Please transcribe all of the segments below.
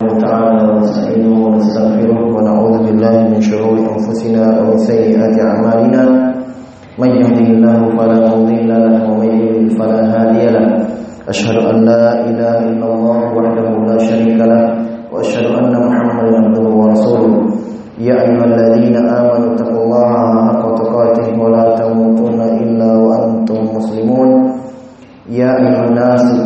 تعالى ونستعينه ونستغفره ونعوذ بالله من شرور أنفسنا ومن سيئات أعمالنا. من يهده الله فلا مضل له ومن يضلل فلا هادي له. أشهد أن لا إله إلا الله وحده لا شريك له وأشهد أن محمدا عبده ورسوله. يا أيها الذين آمنوا اتقوا الله حق تقاته ولا تموتن إلا وأنتم مسلمون. يا أيها الناس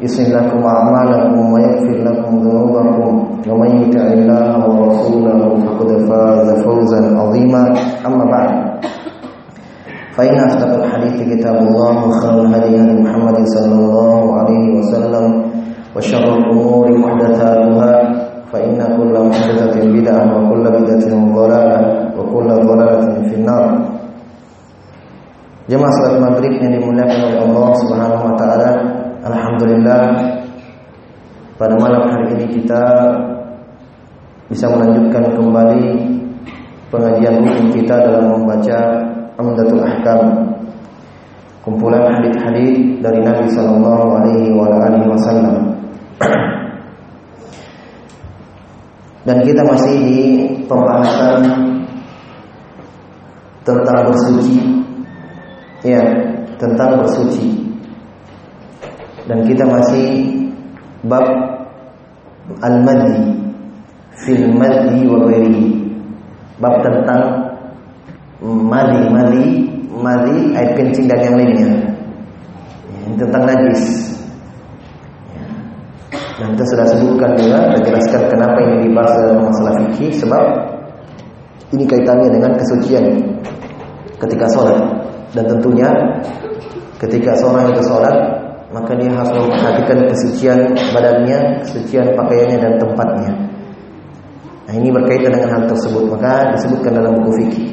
يصلح لكم أعمالكم ويغفر لكم ذنوبكم. ومن يطع الله ورسوله فقد فاز فوزا عظيما. أما بعد فإن أصدق الحديث كتاب الله وخير الهدي هدي محمد صلى الله عليه وسلم. وشر الأمور محدثاتها فإن كل محدثة بدعة وكل بدعة ضلالة وكل ضلالة في النار. Jemaah salat maghrib yang dimuliakan oleh Allah Subhanahu wa taala, alhamdulillah pada malam hari ini kita bisa melanjutkan kembali pengajian rutin kita dalam membaca Amdatul Ahkam. Kumpulan hadis-hadis dari Nabi sallallahu alaihi wasallam. Dan kita masih di pembahasan tentang bersuci. Ya, tentang bersuci. Dan kita masih bab al-madhi fil madhi wa ghairihi. Bab tentang madi, madi, madi air kencing dan yang lainnya. Ya, tentang najis. Ya. Dan kita sudah sebutkan juga, kita jelaskan kenapa ini dibahas dalam masalah fikih sebab ini kaitannya dengan kesucian ketika sholat dan tentunya ketika seorang itu sholat maka dia harus memperhatikan kesucian badannya, kesucian pakaiannya dan tempatnya. Nah, ini berkaitan dengan hal tersebut, maka disebutkan dalam buku fikih.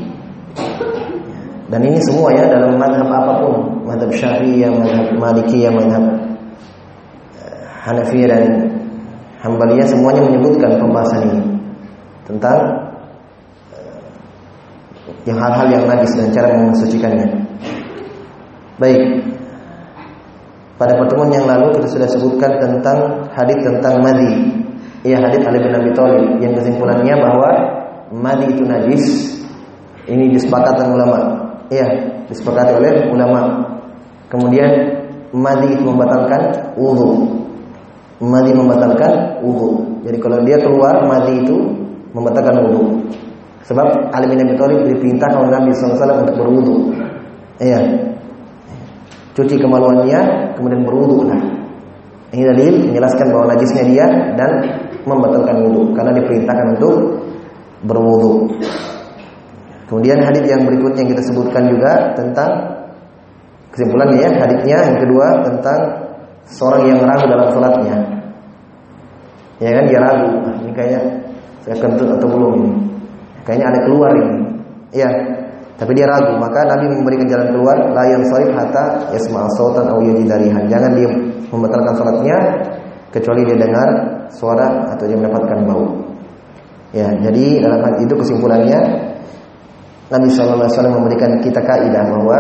Dan ini semua ya dalam madhab apa pun, madhab syafi'iyah, madhab malikiyah, madhab Hanafiyah dan Hambaliyah semuanya menyebutkan pembahasan ini tentang yang hal-hal yang najis dan cara mensucikannya. Baik, pada pertemuan yang lalu kita sudah sebutkan tentang hadis tentang madi. Iya hadis Ali bin Abi Thalib yang kesimpulannya bahwa madi itu najis. Ini disepakati ulama. Iya, disepakati oleh ulama. Kemudian madi itu membatalkan wudu. Madi membatalkan wudu. Jadi kalau dia keluar madi itu membatalkan wudu. Sebab Ali bin Abi Thalib diperintahkan oleh Nabi SAW untuk berwudu. Iya, cuci kemaluannya kemudian berwudu. Nah ini dalil menjelaskan bahwa najisnya dia dan membatalkan wudu karena diperintahkan untuk berwudu. Kemudian hadis yang berikutnya yang kita sebutkan juga tentang kesimpulannya ya. Hadisnya yang kedua tentang seorang yang ragu dalam sholatnya. Ya kan dia ragu. Nah, ini kayaknya saya kentut atau belum ini. Kayaknya ada keluar ini. Ya tapi dia ragu, maka Nabi memberikan jalan keluar, la yang sarif hatta yasma'a sautan aw yajidarihan. Jangan dia membatalkan salatnya kecuali dia dengar suara atau dia mendapatkan bau. Ya, jadi dalam hal itu kesimpulannya Nabi sallallahu alaihi wasallam memberikan kita kaidah bahwa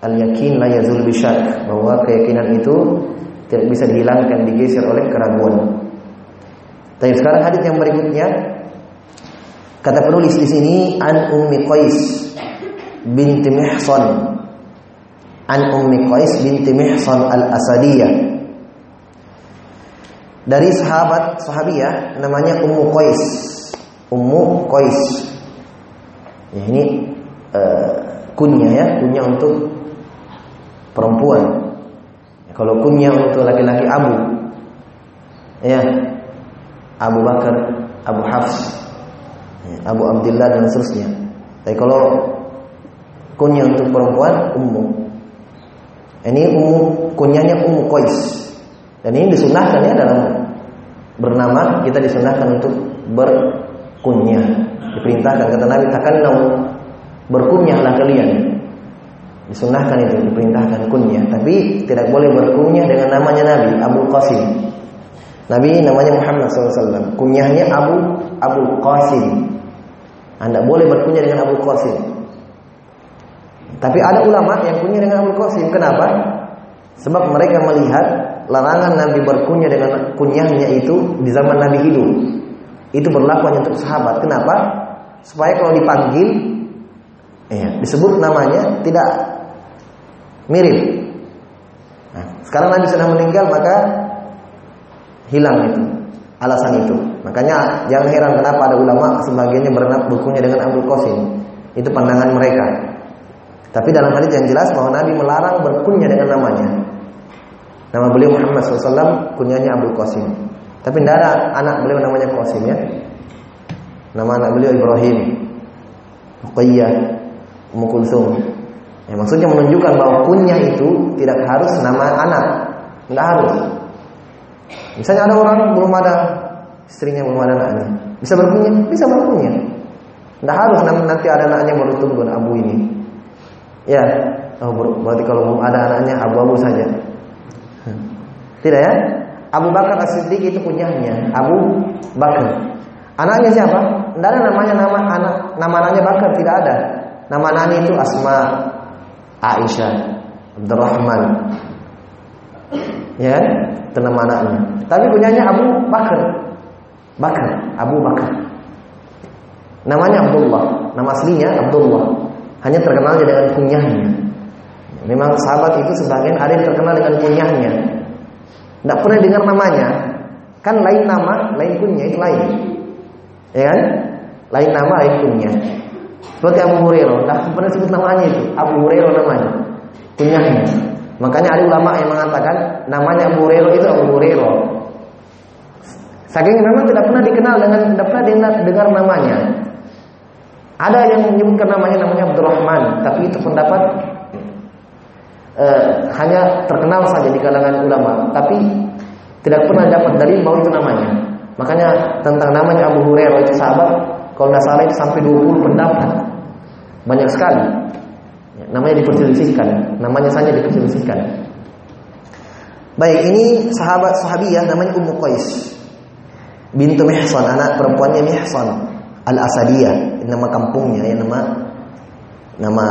al yakin la yazul bisyak, bahwa keyakinan itu tidak bisa dihilangkan digeser oleh keraguan. Tapi sekarang hadis yang berikutnya kata penulis di sini an ummi Qais binti Mihsan. An Ummi Qais binti Mihsan al-Asadiyah. Dari sahabat sahabiyah namanya Ummu Qais. Ummu Qais. Ya, ini uh, kunyah ya kunyah untuk perempuan. Kalau kunyah untuk laki-laki Abu. Ya Abu Bakar Abu Hafs ya, Abu Abdullah dan seterusnya. Tapi kalau kunyah untuk perempuan ummu. Ini ummu kunyahnya ummu Qais. Dan ini disunahkan ya dalam bernama kita disunahkan untuk berkunyah. Diperintahkan kata Nabi takallam berkunyahlah kalian. Disunahkan itu diperintahkan kunyah. Nabi tidak boleh berkunyah dengan namanya Nabi Abu Qasim. Nabi namanya Muhammad SAW. Kunyahnya Abu Abu Qasim. Anda boleh berkunyah dengan Abu Qasim. Tapi ada ulama yang kunyah dengan Abu Qasim. Kenapa? Sebab mereka melihat larangan Nabi berkunyah dengan kunyahnya itu di zaman Nabi hidup. Itu berlaku hanya untuk sahabat. Kenapa? Supaya kalau dipanggil, ya, disebut namanya tidak mirip. Nah, sekarang Nabi sudah meninggal maka hilang itu alasan itu. Makanya jangan heran kenapa ada ulama sebagiannya bukunya dengan Abu Qasim. Itu pandangan mereka. Tapi dalam hadis yang jelas bahwa Nabi melarang berkunyah dengan namanya. Nama beliau Muhammad SAW, kunyahnya Abu Qasim. Tapi tidak ada anak beliau namanya Qasim ya. Nama anak beliau Ibrahim, Ruqayyah, Ummu Kulsum. Ya, maksudnya menunjukkan bahwa kunyah itu tidak harus nama anak. Tidak harus. Misalnya ada orang belum ada istrinya belum ada anaknya, bisa berkunyah, bisa berkunyah. Tidak harus nanti ada anaknya baru tunggu abu ini. Ya, oh, berarti kalau belum ada anaknya abu-abu saja. Tidak ya? Abu Bakar As-Siddiq itu punyanya Abu Bakar. Anaknya siapa? Tidak ada namanya nama anak nama anaknya Bakar tidak ada. Nama anaknya itu Asma, Aisyah, Abdurrahman. Ya, itu nama anaknya. Tapi punyanya Abu Bakar. Bakar, Abu Bakar. Namanya Abdullah, nama aslinya Abdullah. Hanya terkenal dengan kunyahnya. Memang sahabat itu sebagian ada yang terkenal dengan kunyahnya. Tidak pernah dengar namanya. Kan lain nama, lain kunyah itu lain. Ya kan? Lain nama, lain kunyah. Seperti Abu Hurairah, tidak pernah sebut namanya itu. Abu Hurairah namanya. Kunyahnya. Makanya ada ulama yang mengatakan namanya Abu Hurairah itu Abu Hurairah. Saking memang tidak pernah dikenal dengan tidak pernah dengar, dengar namanya. Ada yang menyebutkan namanya namanya Abdurrahman, tapi itu pendapat eh, hanya terkenal saja di kalangan ulama, tapi tidak pernah dapat dalil bahwa itu namanya. Makanya tentang namanya Abu Hurairah itu sahabat, kalau tidak salah itu sampai 20 pendapat. Banyak sekali. Ya, namanya diperselisihkan, namanya saja diperselisihkan. Baik, ini sahabat sahabiah namanya Ummu Qais bintu Mihsan, anak perempuannya Mihsan Al-Asadiyah, nama kampungnya ya nama nama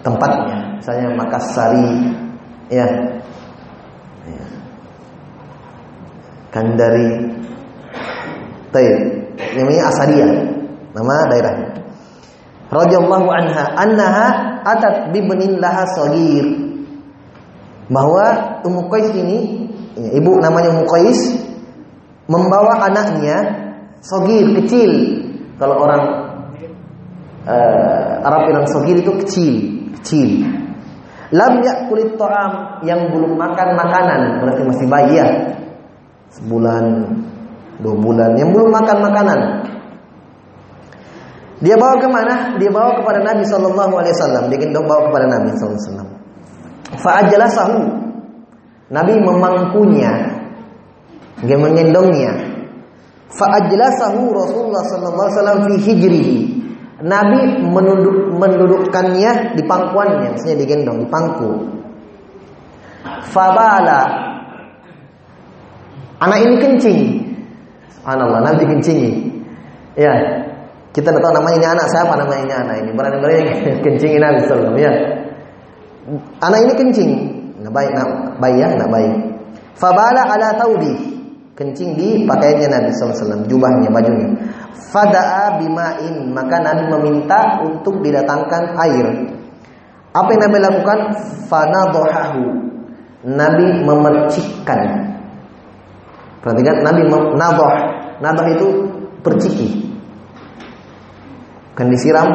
tempatnya. Misalnya Makassari ya. ya. Kandari Taib. Namanya Asadiyah. Nama daerahnya. Radhiyallahu anha annaha atat bibnin laha sagir. Bahwa Ummu Qais ini ibu namanya Ummu Qais membawa anaknya sogir kecil. Kalau orang uh, Arab bilang sogir itu kecil, kecil. Lam kulit ta'am yang belum makan makanan berarti masih bayi ya. Sebulan, dua bulan yang belum makan makanan. Dia bawa ke mana? Dia bawa kepada Nabi Shallallahu Alaihi Wasallam. Dia gendong bawa kepada Nabi Shallallahu Alaihi Wasallam. Fa'ajlasahu. Nabi memangkunya, dia mengendongnya. Fa'ajlasahu Rasulullah sallallahu alaihi wasallam fi hijrihi. Nabi menunduk, mendudukkannya di pangkuannya, maksudnya digendong di pangku. Fabala. Anak ini kencing. Subhanallah, nanti kencingi. Ya. Kita tahu namanya ini anak siapa namanya ini anak ini. Berani-berani kencingin Nabi sallallahu ya. Anak ini kencing. Nah, baik, nah, baik ya, nah baik. Fabala ala kencing di pakaiannya Nabi SAW, jubahnya, bajunya. Fada'a bima'in, maka Nabi meminta untuk didatangkan air. Apa yang Nabi lakukan? Fanadohahu. Nabi memercikkan. Perhatikan, Nabi nadoh. Nadoh itu perciki. Bukan disiram,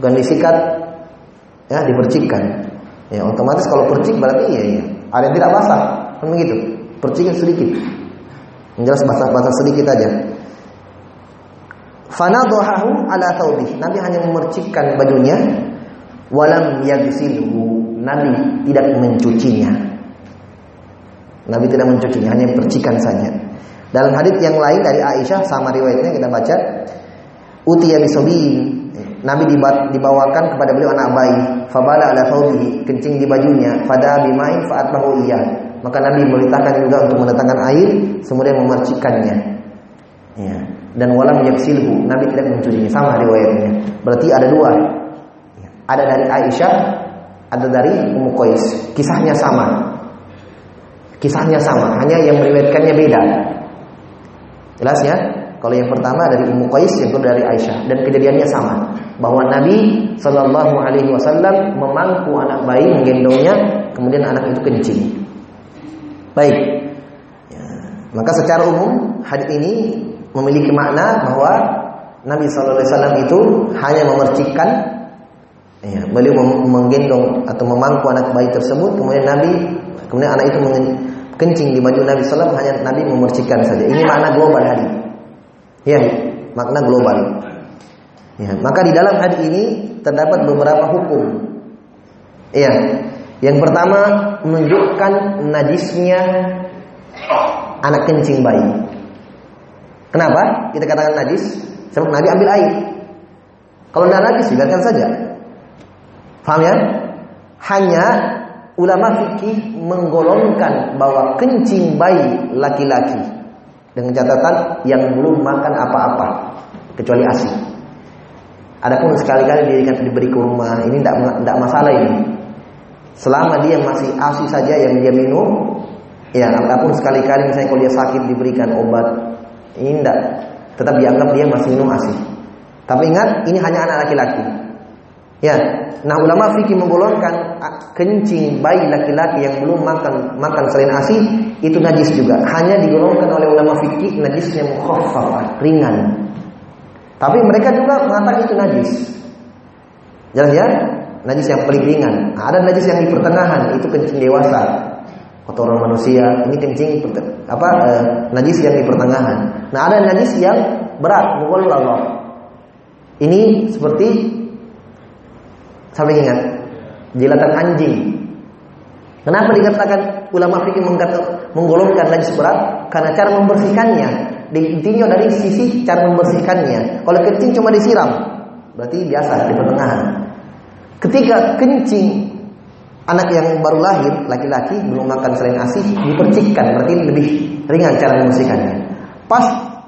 bukan disikat, ya dipercikkan. Ya otomatis kalau percik berarti iya iya. Ada yang tidak basah, kan begitu. Percikan sedikit. Yang jelas basah-basah sedikit aja. Fanadohahu ala taubih. Nabi hanya memercikkan bajunya. Walam yagsilhu. Nabi tidak mencucinya. Nabi tidak mencucinya, hanya percikan saja. Dalam hadis yang lain dari Aisyah sama riwayatnya kita baca, utiya bisobin. Nabi dibawakan kepada beliau anak bayi, fabala ala thawbihi, kencing di bajunya, fada bimain fa'atbahu iya. Maka Nabi memerintahkan juga untuk mendatangkan air, kemudian memercikannya. Ya. Dan walam yaksilhu, Nabi tidak mencucinya, sama riwayatnya. Berarti ada dua. Ya. Ada dari Aisyah, ada dari Ummu Qais. Kisahnya sama. Kisahnya sama, hanya yang meriwayatkannya beda. Jelas ya? Kalau yang pertama dari Ummu Qais, yang kedua dari Aisyah dan kejadiannya sama bahwa Nabi Shallallahu alaihi wasallam memangku anak bayi menggendongnya kemudian anak itu kencing. Baik. Ya. Maka secara umum hadis ini memiliki makna bahwa Nabi Shallallahu alaihi wasallam itu hanya memercikan ya, beliau menggendong atau memangku anak bayi tersebut kemudian Nabi kemudian anak itu kencing di baju Nabi Sallam hanya Nabi memercikan saja. Ini makna global hadis. Ya, makna global. Ya, maka di dalam hadis ini terdapat beberapa hukum. Ya, yang pertama menunjukkan najisnya anak kencing bayi. Kenapa kita katakan najis? Sebab Nabi ambil air. Kalau tidak najis biarkan saja. Faham ya? Hanya ulama fikih menggolongkan bahwa kencing bayi laki-laki dengan catatan yang belum makan apa-apa kecuali ASI. Adapun sekali-kali diberikan diberi ke rumah, ini tidak masalah ini. Selama dia masih ASI saja yang dia minum, ya apa pun sekali-kali misalnya kalau dia sakit diberikan obat, ini tidak tetap dianggap dia masih minum ASI. Tapi ingat, ini hanya anak laki-laki. Ya, nah ulama fikih menggolongkan kencing bayi laki-laki yang belum makan makan selain ASI itu najis juga. Hanya digolongkan oleh ulama fikih najisnya mukhaffafah, ringan. Tapi mereka juga mengatakan itu najis. Jelas ya? Najis yang paling ringan. Nah, ada najis yang di pertengahan, itu kencing dewasa. Kotoran manusia, ini kencing apa eh, najis yang di pertengahan. Nah, ada najis yang berat, mughalladhah. Ini seperti sampai ingat jilatan anjing. Kenapa dikatakan ulama fikih menggolongkan najis berat? Karena cara membersihkannya. Intinya dari sisi cara membersihkannya. Kalau kencing cuma disiram, berarti biasa di pertengahan. Ketika kencing anak yang baru lahir laki-laki belum makan selain ASI dipercikkan, berarti lebih ringan cara membersihkannya. Pas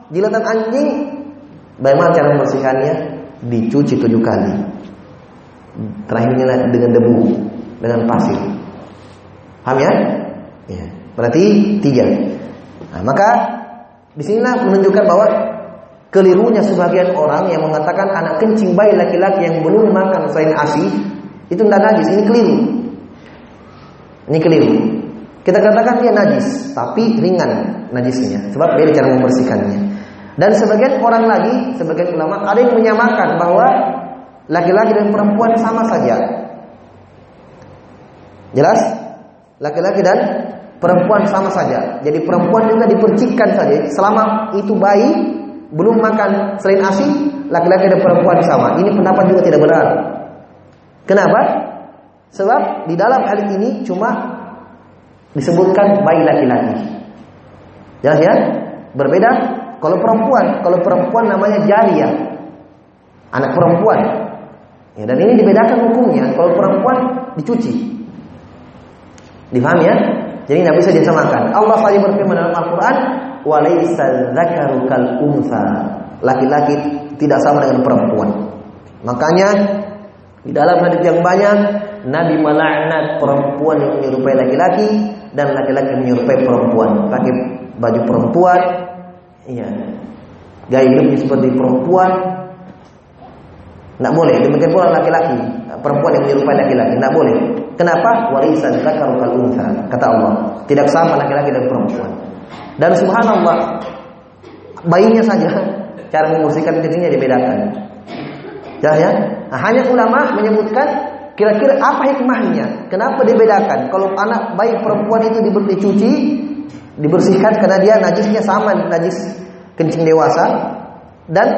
jilatan anjing, bagaimana cara membersihkannya? Dicuci tujuh kali. Terakhirnya dengan debu, dengan pasir. Paham ya? ya. Berarti tiga. Nah, maka di sini menunjukkan bahwa kelirunya sebagian orang yang mengatakan anak kencing bayi laki-laki yang belum makan selain ASI itu tidak najis. Ini keliru. Ini keliru. Kita katakan dia najis, tapi ringan najisnya, sebab dia cara membersihkannya. Dan sebagian orang lagi, sebagian ulama ada yang menyamakan bahwa laki-laki dan perempuan sama saja. Jelas? Laki-laki dan perempuan sama saja. Jadi perempuan juga dipercikkan saja. Selama itu bayi belum makan selain ASI, laki-laki dan perempuan sama. Ini pendapat juga tidak benar. Kenapa? Sebab di dalam hadis ini cuma disebutkan bayi laki-laki. Jelas ya? Berbeda kalau perempuan, kalau perempuan namanya jariyah. Anak perempuan. Ya, dan ini dibedakan hukumnya. Kalau perempuan dicuci. Difahami ya? Jadi nggak bisa disamakan. Allah saja berfirman dalam Al-Quran, "Walaysa dzakaru kal unsa." Laki-laki tidak sama dengan perempuan. Makanya di dalam hadis yang banyak Nabi melaknat perempuan yang menyerupai laki-laki dan laki-laki menyerupai perempuan. Pakai baju perempuan, iya. Gaya hidupnya seperti perempuan. Tidak boleh. Demikian pula laki-laki, perempuan yang menyerupai laki-laki, tidak boleh. Kenapa? Unsa, kata Allah. Tidak sama laki-laki dan perempuan. Dan subhanallah, bayinya saja cara membersihkan dirinya dibedakan. Ya, ya. Nah, hanya ulama menyebutkan kira-kira apa hikmahnya? Kenapa dibedakan? Kalau anak bayi perempuan itu diberi cuci, dibersihkan karena dia najisnya sama najis kencing dewasa dan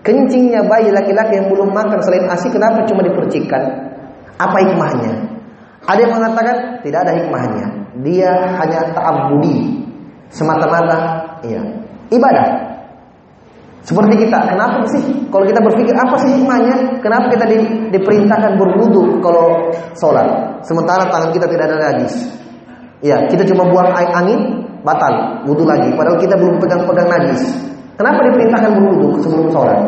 kencingnya bayi laki-laki yang belum makan selain ASI kenapa cuma dipercikkan? Apa hikmahnya? Ada yang mengatakan tidak ada hikmahnya. Dia hanya ta'abbudi semata-mata iya, ibadah. Seperti kita, kenapa sih kalau kita berpikir apa sih hikmahnya? Kenapa kita di, diperintahkan berwudu kalau sholat, sementara tangan kita tidak ada najis? Ya, kita cuma buang air angin, batal, wudu lagi. Padahal kita belum pegang-pegang najis. Kenapa diperintahkan berwudu sebelum sholat?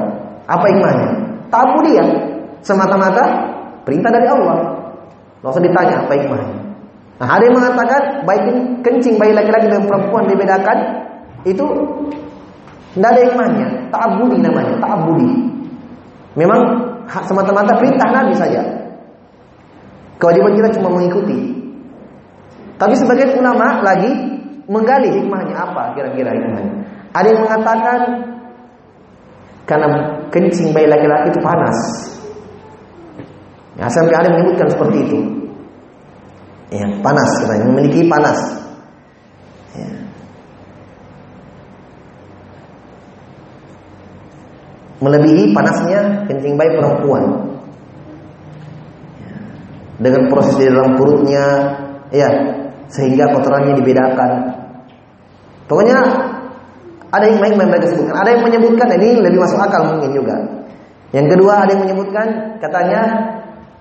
Apa hikmahnya? Tabu dia, semata-mata perintah dari Allah. Usah ditanya apa hikmahnya. Nah, ada yang mengatakan baik kencing bayi laki-laki dan perempuan dibedakan itu tidak ada hikmahnya, ta'abudi namanya, ta'abudi. Memang semata-mata perintah Nabi saja. Kewajiban kita cuma mengikuti. Tapi sebagian ulama lagi menggali hikmahnya apa kira-kira hikmahnya. Ada yang mengatakan karena kencing bayi laki-laki itu panas. Ya, sampai ada menyebutkan seperti itu. Ya, panas katanya, memiliki panas. Ya. melebihi panasnya kencing bayi perempuan. Dengan proses di dalam perutnya, ya, sehingga kotorannya dibedakan. Pokoknya ada yang yang mereka sebutkan. Ada yang menyebutkan ini lebih masuk akal mungkin juga. Yang kedua ada yang menyebutkan katanya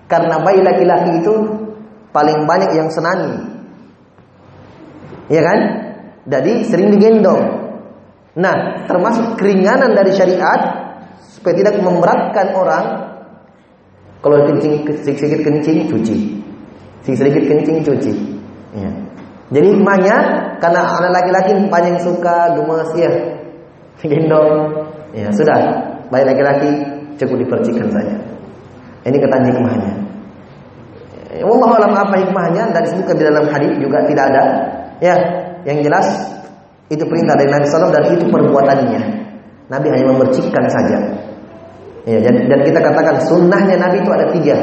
karena bayi laki-laki itu paling banyak yang senani. Iya kan? Jadi sering digendong. Nah, termasuk keringanan dari syariat supaya tidak memberatkan orang kalau kencing sedikit kencing cuci sedikit kencing cuci ya. jadi hikmahnya karena anak laki-laki banyak suka gemes ya gendong ya sudah baik laki-laki cukup dipercikan saja ini kata hikmahnya ya, Allah alam apa hikmahnya dan disebutkan di dalam hadis juga tidak ada ya yang jelas itu perintah dari Nabi SAW dan itu perbuatannya Nabi hanya memercikkan saja Ya, dan, dan kita katakan sunnahnya Nabi itu ada tiga.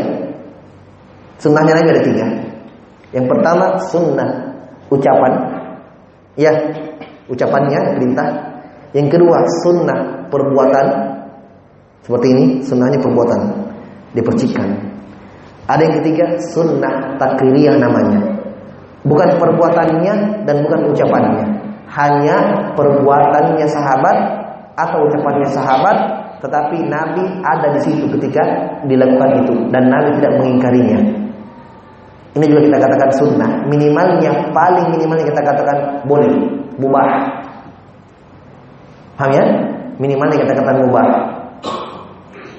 Sunnahnya Nabi ada tiga. Yang pertama sunnah ucapan, ya ucapannya perintah. Yang kedua sunnah perbuatan, seperti ini sunnahnya perbuatan dipercikan. Ada yang ketiga sunnah takriyah namanya, bukan perbuatannya dan bukan ucapannya, hanya perbuatannya sahabat atau ucapannya sahabat tetapi Nabi ada di situ ketika dilakukan itu dan Nabi tidak mengingkarinya. Ini juga kita katakan sunnah. Minimalnya paling minimalnya kita katakan boleh, mubah. Paham ya? Minimalnya kita katakan mubah.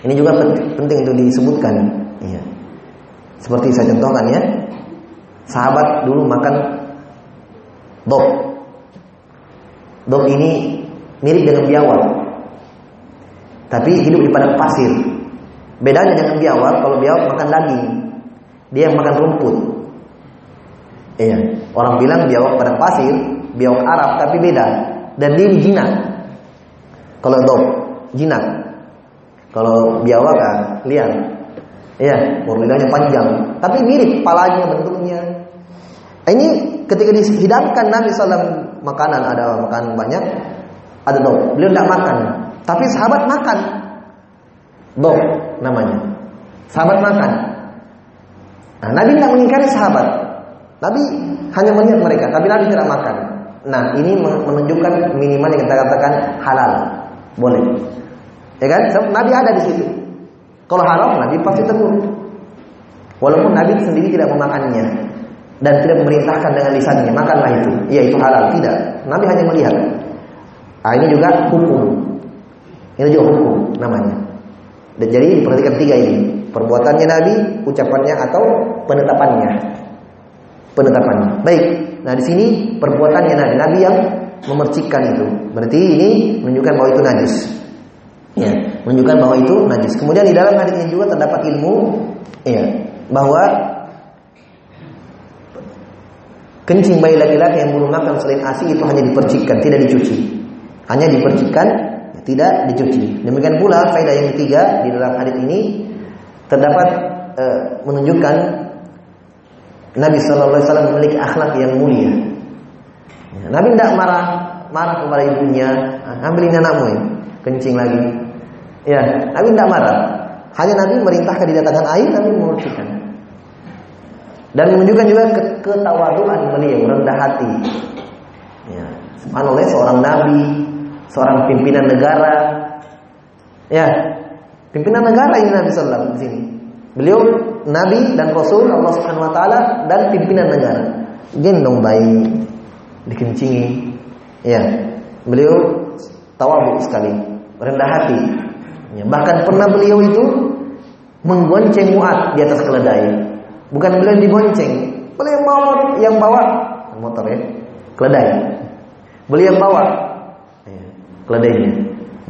Ini juga penting untuk disebutkan. Seperti saya contohkan ya. Sahabat dulu makan dok. Dok ini mirip dengan biawak. Tapi hidup di padang pasir. Bedanya dengan biawak, kalau biawak makan daging, dia makan rumput. Iya, orang bilang biawak padang pasir, biawak Arab, tapi beda. Dan dia jinak. Kalau dog, jinak. Kalau biawak kan liar. Iya, lidahnya panjang, tapi mirip palanya bentuknya. Ini ketika dihidangkan Nabi SAW makanan ada makanan banyak, ada dog. Beliau tidak makan, tapi sahabat makan. Dok namanya. Sahabat makan. Nah, Nabi tidak mengingkari sahabat. Nabi hanya melihat mereka, tapi Nabi tidak makan. Nah, ini menunjukkan minimal yang kita katakan halal. Boleh. Ya kan? Nabi ada di situ. Kalau haram, Nabi pasti tegur. Walaupun Nabi sendiri tidak memakannya dan tidak memerintahkan dengan lisannya, makanlah itu. Ya itu halal, tidak. Nabi hanya melihat. Nah, ini juga hukum. Ini juga hukum namanya. Dan jadi diperhatikan tiga ini. Perbuatannya Nabi, ucapannya atau penetapannya. Penetapannya. Baik. Nah di sini perbuatannya Nabi. Nabi yang memercikkan itu. Berarti ini menunjukkan bahwa itu najis. Ya, menunjukkan bahwa itu najis. Kemudian di dalam hadis ini juga terdapat ilmu ya, bahwa kencing bayi laki-laki yang belum makan selain ASI itu hanya dipercikkan, tidak dicuci. Hanya dipercikkan tidak dicuci. Demikian pula faedah yang ketiga di dalam hadis ini terdapat e, menunjukkan Nabi Shallallahu Alaihi Wasallam memiliki akhlak yang mulia. Ya, Nabi tidak marah marah kepada ibunya, ambil ini anakmu ya, kencing lagi. Ya, Nabi tidak marah. Hanya Nabi merintahkan didatangkan air, Nabi mengucapkan. Dan menunjukkan juga ketawaduan beliau, rendah hati. Ya, subhanallah seorang nabi seorang pimpinan negara Ya, pimpinan negara ini Nabi Sallallahu di sini. Beliau Nabi dan Rasul Allah Subhanahu Wa Taala dan pimpinan negara. Gendong bayi, dikencingi. Ya, beliau tawabu sekali, rendah hati. Ya, bahkan pernah beliau itu menggonceng Muat di atas keledai. Bukan beliau digonceng, beliau bawa yang bawa motor ya, keledai. Beliau yang bawa ya, keledainya.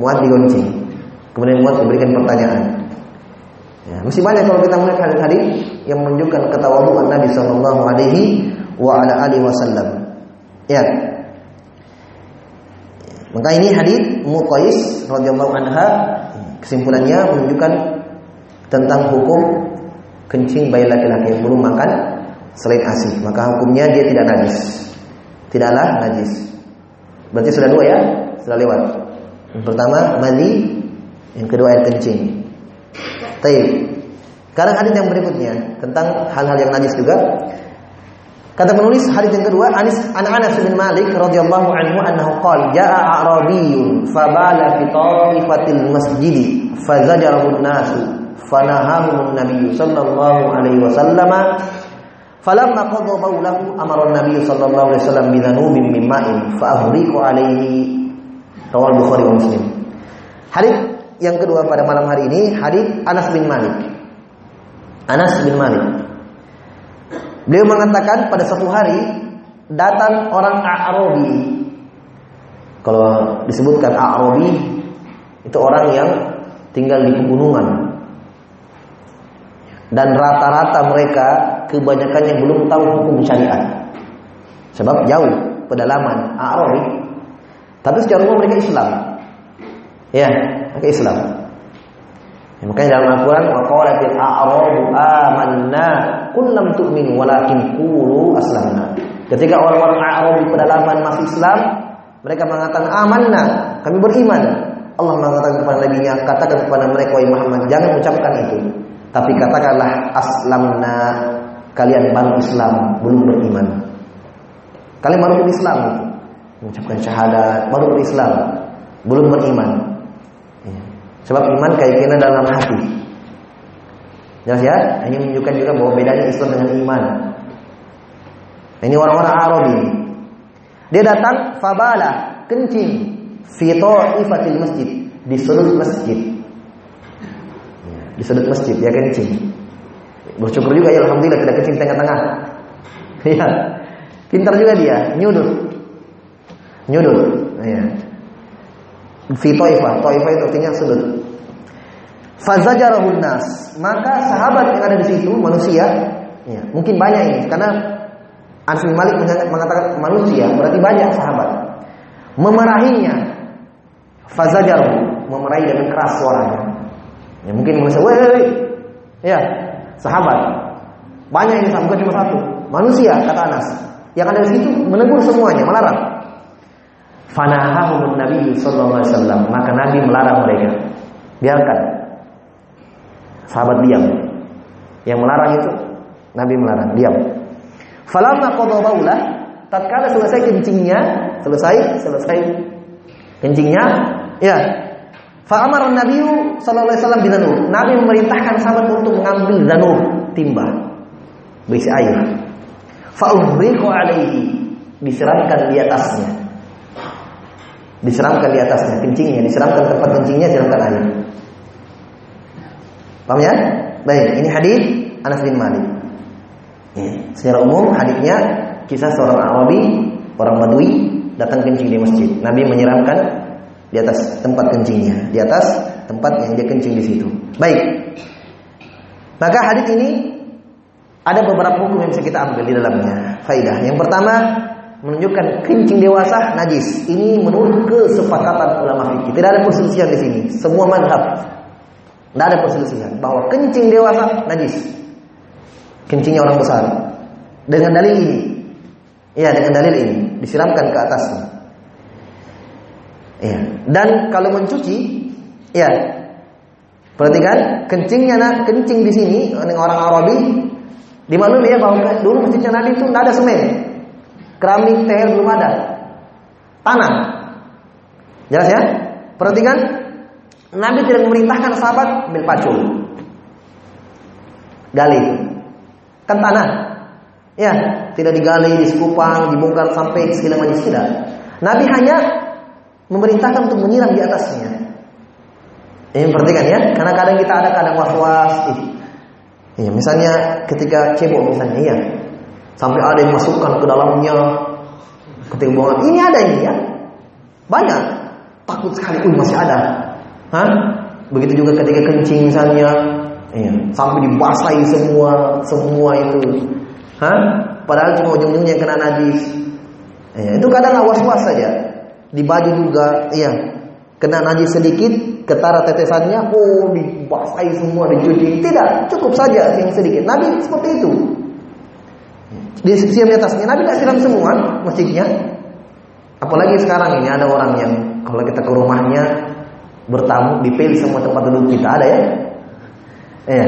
Muat digonceng. Kemudian Muat memberikan pertanyaan. Ya, masih banyak kalau kita melihat hadis-hadis yang menunjukkan ketawaduan Nabi Shallallahu Alaihi wa ala alihi wasallam. Ya. Maka ini hadis Muqais radhiyallahu anha kesimpulannya menunjukkan tentang hukum kencing bayi laki-laki yang belum makan selain ASI. Maka hukumnya dia tidak najis. Tidaklah najis. Berarti sudah dua ya? Sudah lewat. Yang pertama mandi, yang kedua air kencing. Taib. Sekarang hadis yang berikutnya tentang hal-hal yang najis juga. Kata penulis hadis yang kedua Anis an Anas bin Malik radhiyallahu anhu annahu qala jaa a'rabiyyun fabala fi tarifatil masjid fazajarahu an-nas fanahahu an-nabiy sallallahu alaihi wasallam falamma qada bawlahu amara an-nabiy sallallahu alaihi wasallam bi dhanubin min ma'in fa ahriqu alaihi rawal Bukhari wa Muslim. Hadis yang kedua pada malam hari ini hadis Anas bin Malik. Anas bin Malik Beliau mengatakan pada satu hari datang orang A'rabi. Kalau disebutkan A'rabi itu orang yang tinggal di pegunungan. Dan rata-rata mereka kebanyakannya belum tahu hukum syariat. Sebab jauh pedalaman A'rabi. Tapi secara umum mereka Islam. Ya, mereka Islam. Ya, makanya dalam Al-Quran Waqalatil a'rabu amanna Kun lam walakin kulu aslamna. Ketika orang-orang A'rab di pedalaman masih Islam Mereka mengatakan amanna Kami beriman. Allah mengatakan kepada Nabi Nya Katakan kepada mereka Wahai Muhammad Jangan ucapkan itu. Tapi katakanlah aslamna. Kalian baru Islam Belum beriman. Kalian baru berislam Mengucapkan syahadat Baru berislam Belum beriman Sebab iman keyakinan dalam hati. Jelas ya? Ini menunjukkan juga bahwa bedanya Islam dengan iman. Ini orang-orang Arab ini. Dia datang fabala, kencing fi ifatil masjid, di sudut masjid. Di sudut masjid dia kencing. Bersyukur juga ya alhamdulillah tidak kencing tengah-tengah. Iya. Pintar juga dia, nyudut. Nyudut. Iya. Fi ta'ifah, ta'ifah itu artinya sudut. Fazajarahun nas. Maka sahabat yang ada di situ manusia, ya, mungkin banyak ini karena Anas bin Malik mengatakan manusia, berarti banyak sahabat. Memarahinya. Fazajaru, memarahi dengan keras suaranya. Ya, mungkin manusia, "Woi, Ya, sahabat. Banyak ini bukan cuma satu. Manusia kata Anas. Yang ada di situ menegur semuanya, melarang. Fanahahum Nabi sallallahu alaihi wasallam. Maka Nabi melarang mereka. Biarkan. Sahabat diam. Yang melarang itu Nabi melarang, diam. Falamma qada baulah, tatkala selesai kencingnya, selesai, selesai kencingnya, ya. Fa amara Nabi sallallahu alaihi wasallam bidanur. Nabi memerintahkan sahabat untuk mengambil danur, timba berisi air. Fa alaihi, disiramkan di atasnya disiramkan di atasnya kencingnya, disiramkan tempat kencingnya, disiramkan air. Paham ya? Baik, ini hadis Anas bin Malik. Ya, secara umum hadisnya kisah seorang Arabi, orang Badui datang kencing di masjid. Nabi menyiramkan di atas tempat kencingnya, di atas tempat yang dia kencing di situ. Baik. Maka hadis ini ada beberapa hukum yang bisa kita ambil di dalamnya. Faidah. Yang pertama, menunjukkan kencing dewasa najis. Ini menurut kesepakatan ulama fikih. Tidak ada perselisihan di sini. Semua madhab. Tidak ada perselisihan bahwa kencing dewasa najis. Kencingnya orang besar. Dengan dalil ini. Iya, dengan dalil ini disiramkan ke atasnya. Iya. Dan kalau mencuci, ya perhatikan kencingnya nak kencing di sini orang Arabi dimaklumi ya bahwa dulu masjidnya Nabi itu tidak ada semen keramik teh belum ada. Tanah. Jelas ya? Perhatikan. Nabi tidak memerintahkan sahabat ambil pacul. Gali. Kan tanah. Ya, tidak digali, disekupang, dibongkar sampai sekilas majlis tidak. Nabi hanya memerintahkan untuk menyiram di atasnya. Ini perhatikan ya, karena kadang kita ada kadang was-was. Iya, misalnya ketika cebok misalnya, iya, sampai ada yang masukkan ke dalamnya ketika buangan. Ini ada ini ya, banyak. Takut sekali, uh masih ada. Hah? Begitu juga ketika kencing misalnya, iya, sampai dibasahi semua, semua itu. Hah? Padahal cuma ujung-ujungnya kena najis. Iya, itu kadang was-was saja. Di baju juga, iya. Kena najis sedikit, ketara tetesannya, oh dibasahi semua, dicuci. Tidak, cukup saja yang sedikit. Nabi seperti itu. Di siam di atasnya, Nabi tidak siram semua masjidnya. Apalagi sekarang ini ada orang yang kalau kita ke rumahnya bertamu dipilih semua tempat duduk kita ada ya. Eh,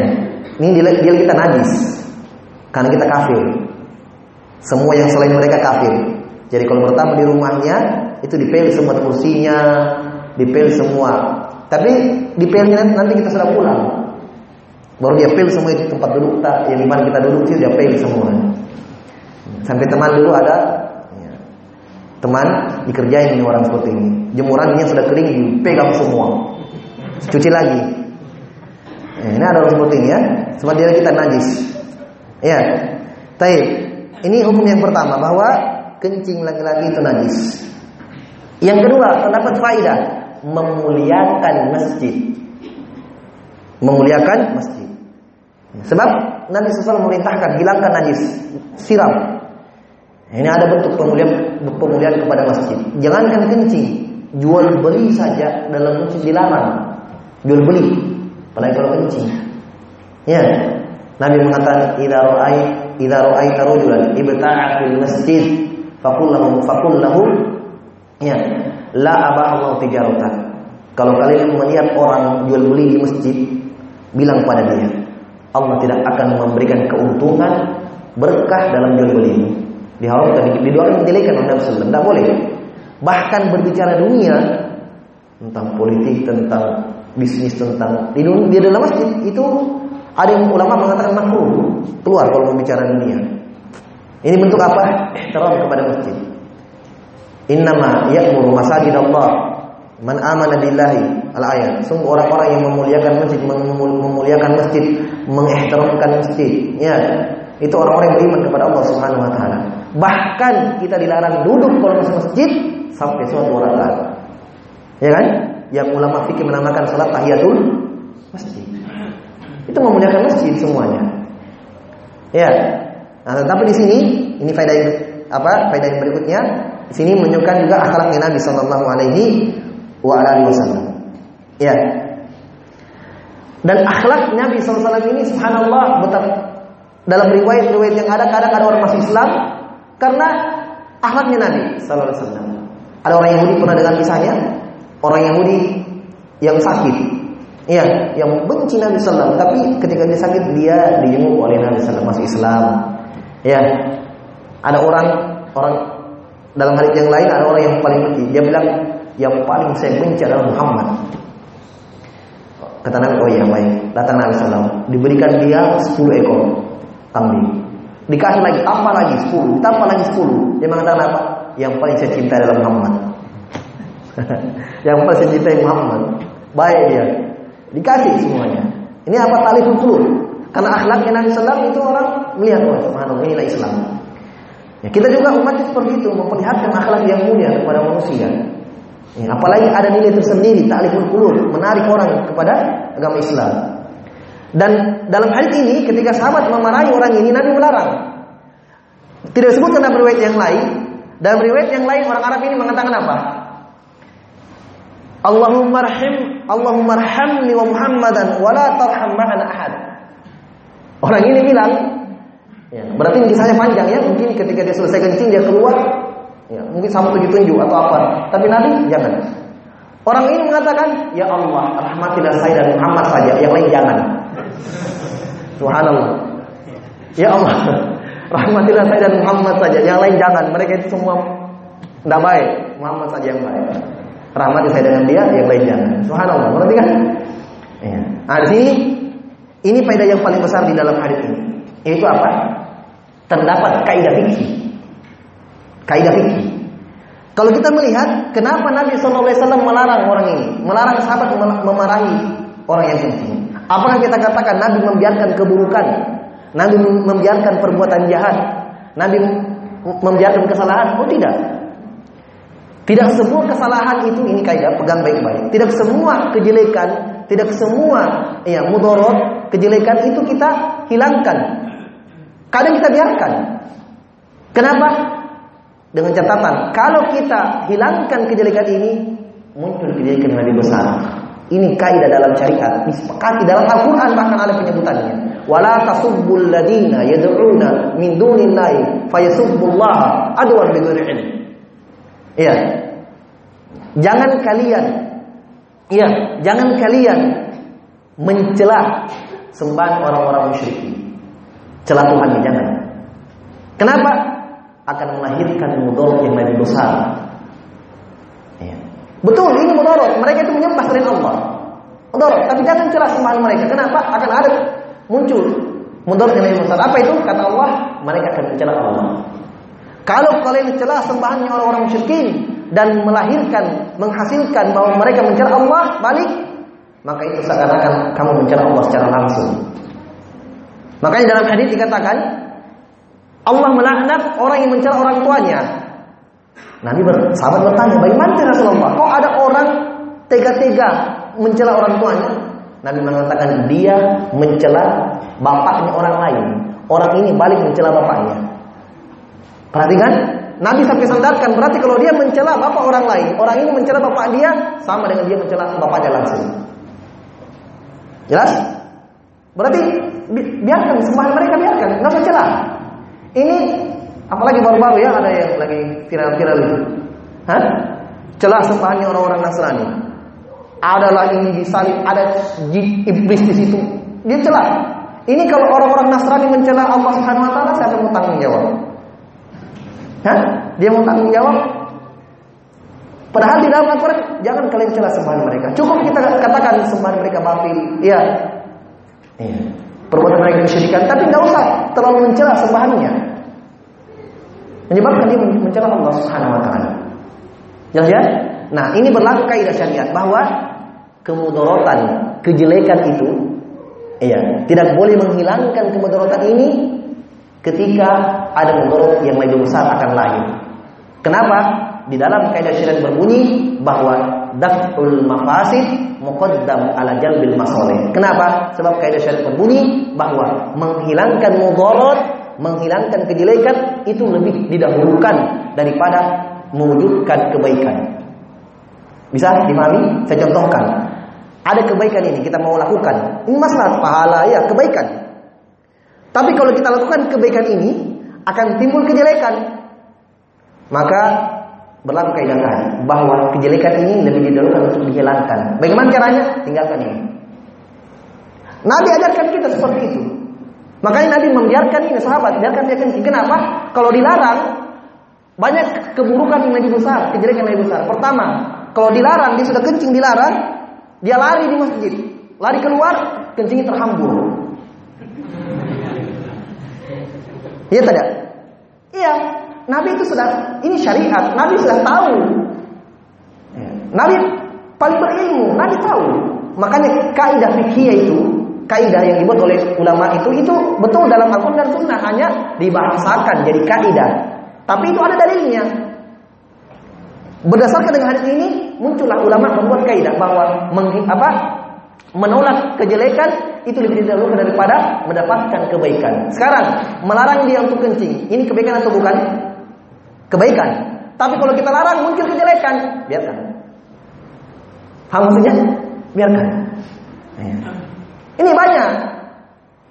ini dia, dia kita najis karena kita kafir. Semua yang selain mereka kafir. Jadi kalau bertamu di rumahnya itu dipilih semua kursinya, dipilih semua. Tapi dipilihnya nanti kita sudah pulang. Baru dia pilih semua itu tempat duduk kita, yang di mana kita duduk itu dia pilih semua. Sampai teman dulu ada teman dikerjain ini orang seperti ini. Jemurannya sudah kering dipegang semua. Cuci lagi. Nah, ini ada orang seperti ini ya. Dia kita najis. Ya. Taib. Ini hukum yang pertama bahwa kencing laki-laki itu najis. Yang kedua, terdapat faedah memuliakan masjid. Memuliakan masjid. Sebab Nabi SAW memerintahkan hilangkan najis, siram. Ini ada bentuk pemuliaan pemuliaan kepada masjid. Jangankan kencing, jual beli saja dalam masjid dilarang. Jual beli, apalagi kalau kencing. Ya, Nabi mengatakan idza ra'ai idza ra'aita rajulan ibta'a fil masjid faqul lahu faqul lahu ya la abahu tijaratan. Kalau kalian melihat orang jual beli di masjid, bilang pada dia, Allah tidak akan memberikan keuntungan berkah dalam jual beli ini. Diharamkan, didoakan menjelekan oleh Nabi Sallallahu Tidak boleh. Bahkan berbicara dunia tentang politik, tentang bisnis, tentang di, di dalam masjid itu ada yang ulama mengatakan makruh keluar kalau membicara dunia. Ini bentuk apa? Ihtiram kepada masjid. Innama ya'muru masajid Allah man amana billahi al-ayat. Sungguh orang-orang yang memuliakan masjid, memuliakan masjid, mengihtiramkan masjid, ya. Itu orang-orang yang beriman kepada Allah Subhanahu wa taala. Bahkan kita dilarang duduk kalau masuk masjid sampai sholat dua rakaat. Ya kan? Yang ulama fikih menamakan salat tahiyatul masjid. Itu memuliakan masjid semuanya. Ya. Nah, tetapi di sini ini faedah apa? Faedah berikutnya di sini menunjukkan juga akhlaknya Nabi Shallallahu alaihi wasallam. Ya. Dan akhlak Nabi SAW ini subhanallah betapa dalam riwayat-riwayat yang ada kadang ada orang masuk Islam karena akhlaknya Nabi sallallahu alaihi. Ada orang Yahudi pernah dengar kisahnya? Orang Yahudi yang sakit. Iya, yang benci Nabi sallallahu tapi ketika dia sakit dia dijenguk oleh Nabi sallallahu masuk Islam. Ya. Ada orang orang dalam hadis yang lain ada orang yang paling benci. Dia bilang yang paling saya benci adalah Muhammad. Kata Nabi, oh iya baik. Datang Nabi sallallahu diberikan dia 10 ekor kambing. Dikasih lagi, tambah lagi 10, tambah lagi 10. Dia mengatakan apa? Yang paling saya cintai adalah Muhammad. yang paling saya cintai Muhammad. Baik dia. Dikasih semuanya. Ini apa tali kultur? Karena akhlaknya Nabi Sallam itu orang melihat subhanallah inilah Islam. Ya, kita juga umat seperti itu memperlihatkan akhlak yang mulia kepada manusia. Ya, apalagi ada nilai tersendiri ta'liful qulub, menarik orang kepada agama Islam. Dan dalam hadis ini ketika sahabat memarahi orang ini Nabi melarang. Tidak disebutkan dalam riwayat yang lain. Dalam riwayat yang lain orang Arab ini mengatakan apa? Allahumma rahim Allahumma rahamni wa Muhammadan wa la tarham ma'ana ahad. Orang ini bilang ya, berarti ini kisahnya panjang ya, mungkin ketika dia selesai kencing dia keluar ya, mungkin sama tujuh tunjuk atau apa. Tapi Nabi jangan. Orang ini mengatakan, "Ya Allah, rahmatilah saya dan Muhammad saja, yang lain jangan." Subhanallah. Ya Allah, rahmatilah saya dan Muhammad saja, yang lain jangan. Mereka itu semua tidak baik, Muhammad saja yang baik. Rahmat saya dengan dia, yang lain jangan. Subhanallah, berarti kan? Ya. Nah, ini faedah yang paling besar di dalam hadis ini. Yaitu apa? Terdapat kaidah fikih. Kaidah fikih. Kalau kita melihat kenapa Nabi SAW melarang orang ini, melarang sahabat memarahi orang yang kencing. Apakah kita katakan Nabi membiarkan keburukan, Nabi membiarkan perbuatan jahat, Nabi membiarkan kesalahan? Oh tidak. Tidak semua kesalahan itu ini kaidah pegang baik-baik. Tidak semua kejelekan, tidak semua ya mudorot, kejelekan itu kita hilangkan. Kadang kita biarkan. Kenapa? Dengan catatan, kalau kita hilangkan kejelekan ini, muncul kejelekan yang lebih besar. Ini kaidah dalam syariat, disepakati dalam Al-Qur'an bahkan ada penyebutannya. Wala tasubbul ladina yad'una min dunillahi fayasubbullaha adwan bighairi ilm. Iya. Jangan kalian iya, jangan kalian mencela sembahan orang-orang musyrik. Celah Tuhan jangan. Kenapa? Akan melahirkan mudarat yang lebih besar. Betul, ini mudarat. Mereka itu menyembah selain Allah. Mudarat, tapi jangan celah sembahan mereka. Kenapa? Akan ada muncul mudarat yang lebih besar. Apa itu? Kata Allah, mereka akan mencela Allah. Kalau kalian mencela sembahannya orang-orang musyrikin dan melahirkan, menghasilkan bahwa mereka mencela Allah balik, maka itu seakan-akan kamu mencela Allah secara langsung. Makanya dalam hadis dikatakan Allah melaknat orang yang mencela orang tuanya. Nabi ber, sahabat bertanya, bagaimana Rasulullah? Kok ada orang tega-tega mencela orang tuanya? Nabi mengatakan dia mencela bapaknya orang lain. Orang ini balik mencela bapaknya. Perhatikan, Nabi sampai sandarkan berarti kalau dia mencela bapak orang lain, orang ini mencela bapak dia sama dengan dia mencela bapaknya langsung. Jelas? Berarti biarkan sembahan mereka biarkan, nggak usah celah. Ini apalagi baru-baru ya ada yang lagi viral-viral itu. Hah? Celah sembahannya orang-orang Nasrani. Adalah ini disalib, ada iblis di situ. Dia celah. Ini kalau orang-orang Nasrani mencela Allah Subhanahu wa taala, siapa mau tanggung jawab? Hah? Dia mau tanggung jawab? Padahal di dalam Al-Quran jangan kalian celah sembahan mereka. Cukup kita katakan sembahan mereka batil. Iya. Iya. Perbuatan mereka kesyirikan, tapi tidak usah terlalu mencela sembahannya. Menyebabkan dia mencela Allah Subhanahu wa taala. Jelas ya? Nah, ini berlaku kaidah syariat bahwa kemudorotan, kejelekan itu iya, tidak boleh menghilangkan kemudorotan ini ketika ada mudarat yang lebih besar akan lahir. Kenapa? Di dalam kaidah syariat berbunyi bahwa daf'ul mafasid muqaddam ala jalbil masalih. Kenapa? Sebab kaidah syariat berbunyi bahwa menghilangkan mudarat, menghilangkan kejelekan itu lebih didahulukan daripada mewujudkan kebaikan. Bisa dipahami? Saya contohkan. Ada kebaikan ini kita mau lakukan. Ini masalah pahala ya, kebaikan. Tapi kalau kita lakukan kebaikan ini akan timbul kejelekan. Maka berlaku kaidah bahwa kejelekan ini lebih didahulukan untuk dihilangkan. Bagaimana caranya? Tinggalkan ini. Nabi ajarkan kita seperti itu. Makanya Nabi membiarkan ini sahabat, biarkan dia kencing. Kenapa? Kalau dilarang banyak keburukan yang lebih besar, kejelekan yang lebih besar. Pertama, kalau dilarang dia sudah kencing dilarang, dia lari di masjid, lari keluar, kencingnya terhambur. Iya tidak? Iya, Nabi itu sudah ini syariat, Nabi sudah tahu. Nabi paling berilmu, Nabi tahu. Makanya kaidah fikih itu, kaidah yang dibuat oleh ulama itu itu betul dalam Al-Qur'an dan Sunnah hanya dibahasakan jadi kaidah. Tapi itu ada dalilnya. Berdasarkan dengan hadis ini muncullah ulama membuat kaidah bahwa meng, apa menolak kejelekan itu lebih didahulukan daripada mendapatkan kebaikan. Sekarang melarang dia untuk kencing, ini kebaikan atau bukan? Kebaikan. Tapi kalau kita larang muncul kejelekan, biarkan. Paham maksudnya? Biarkan. Ya. Ini banyak.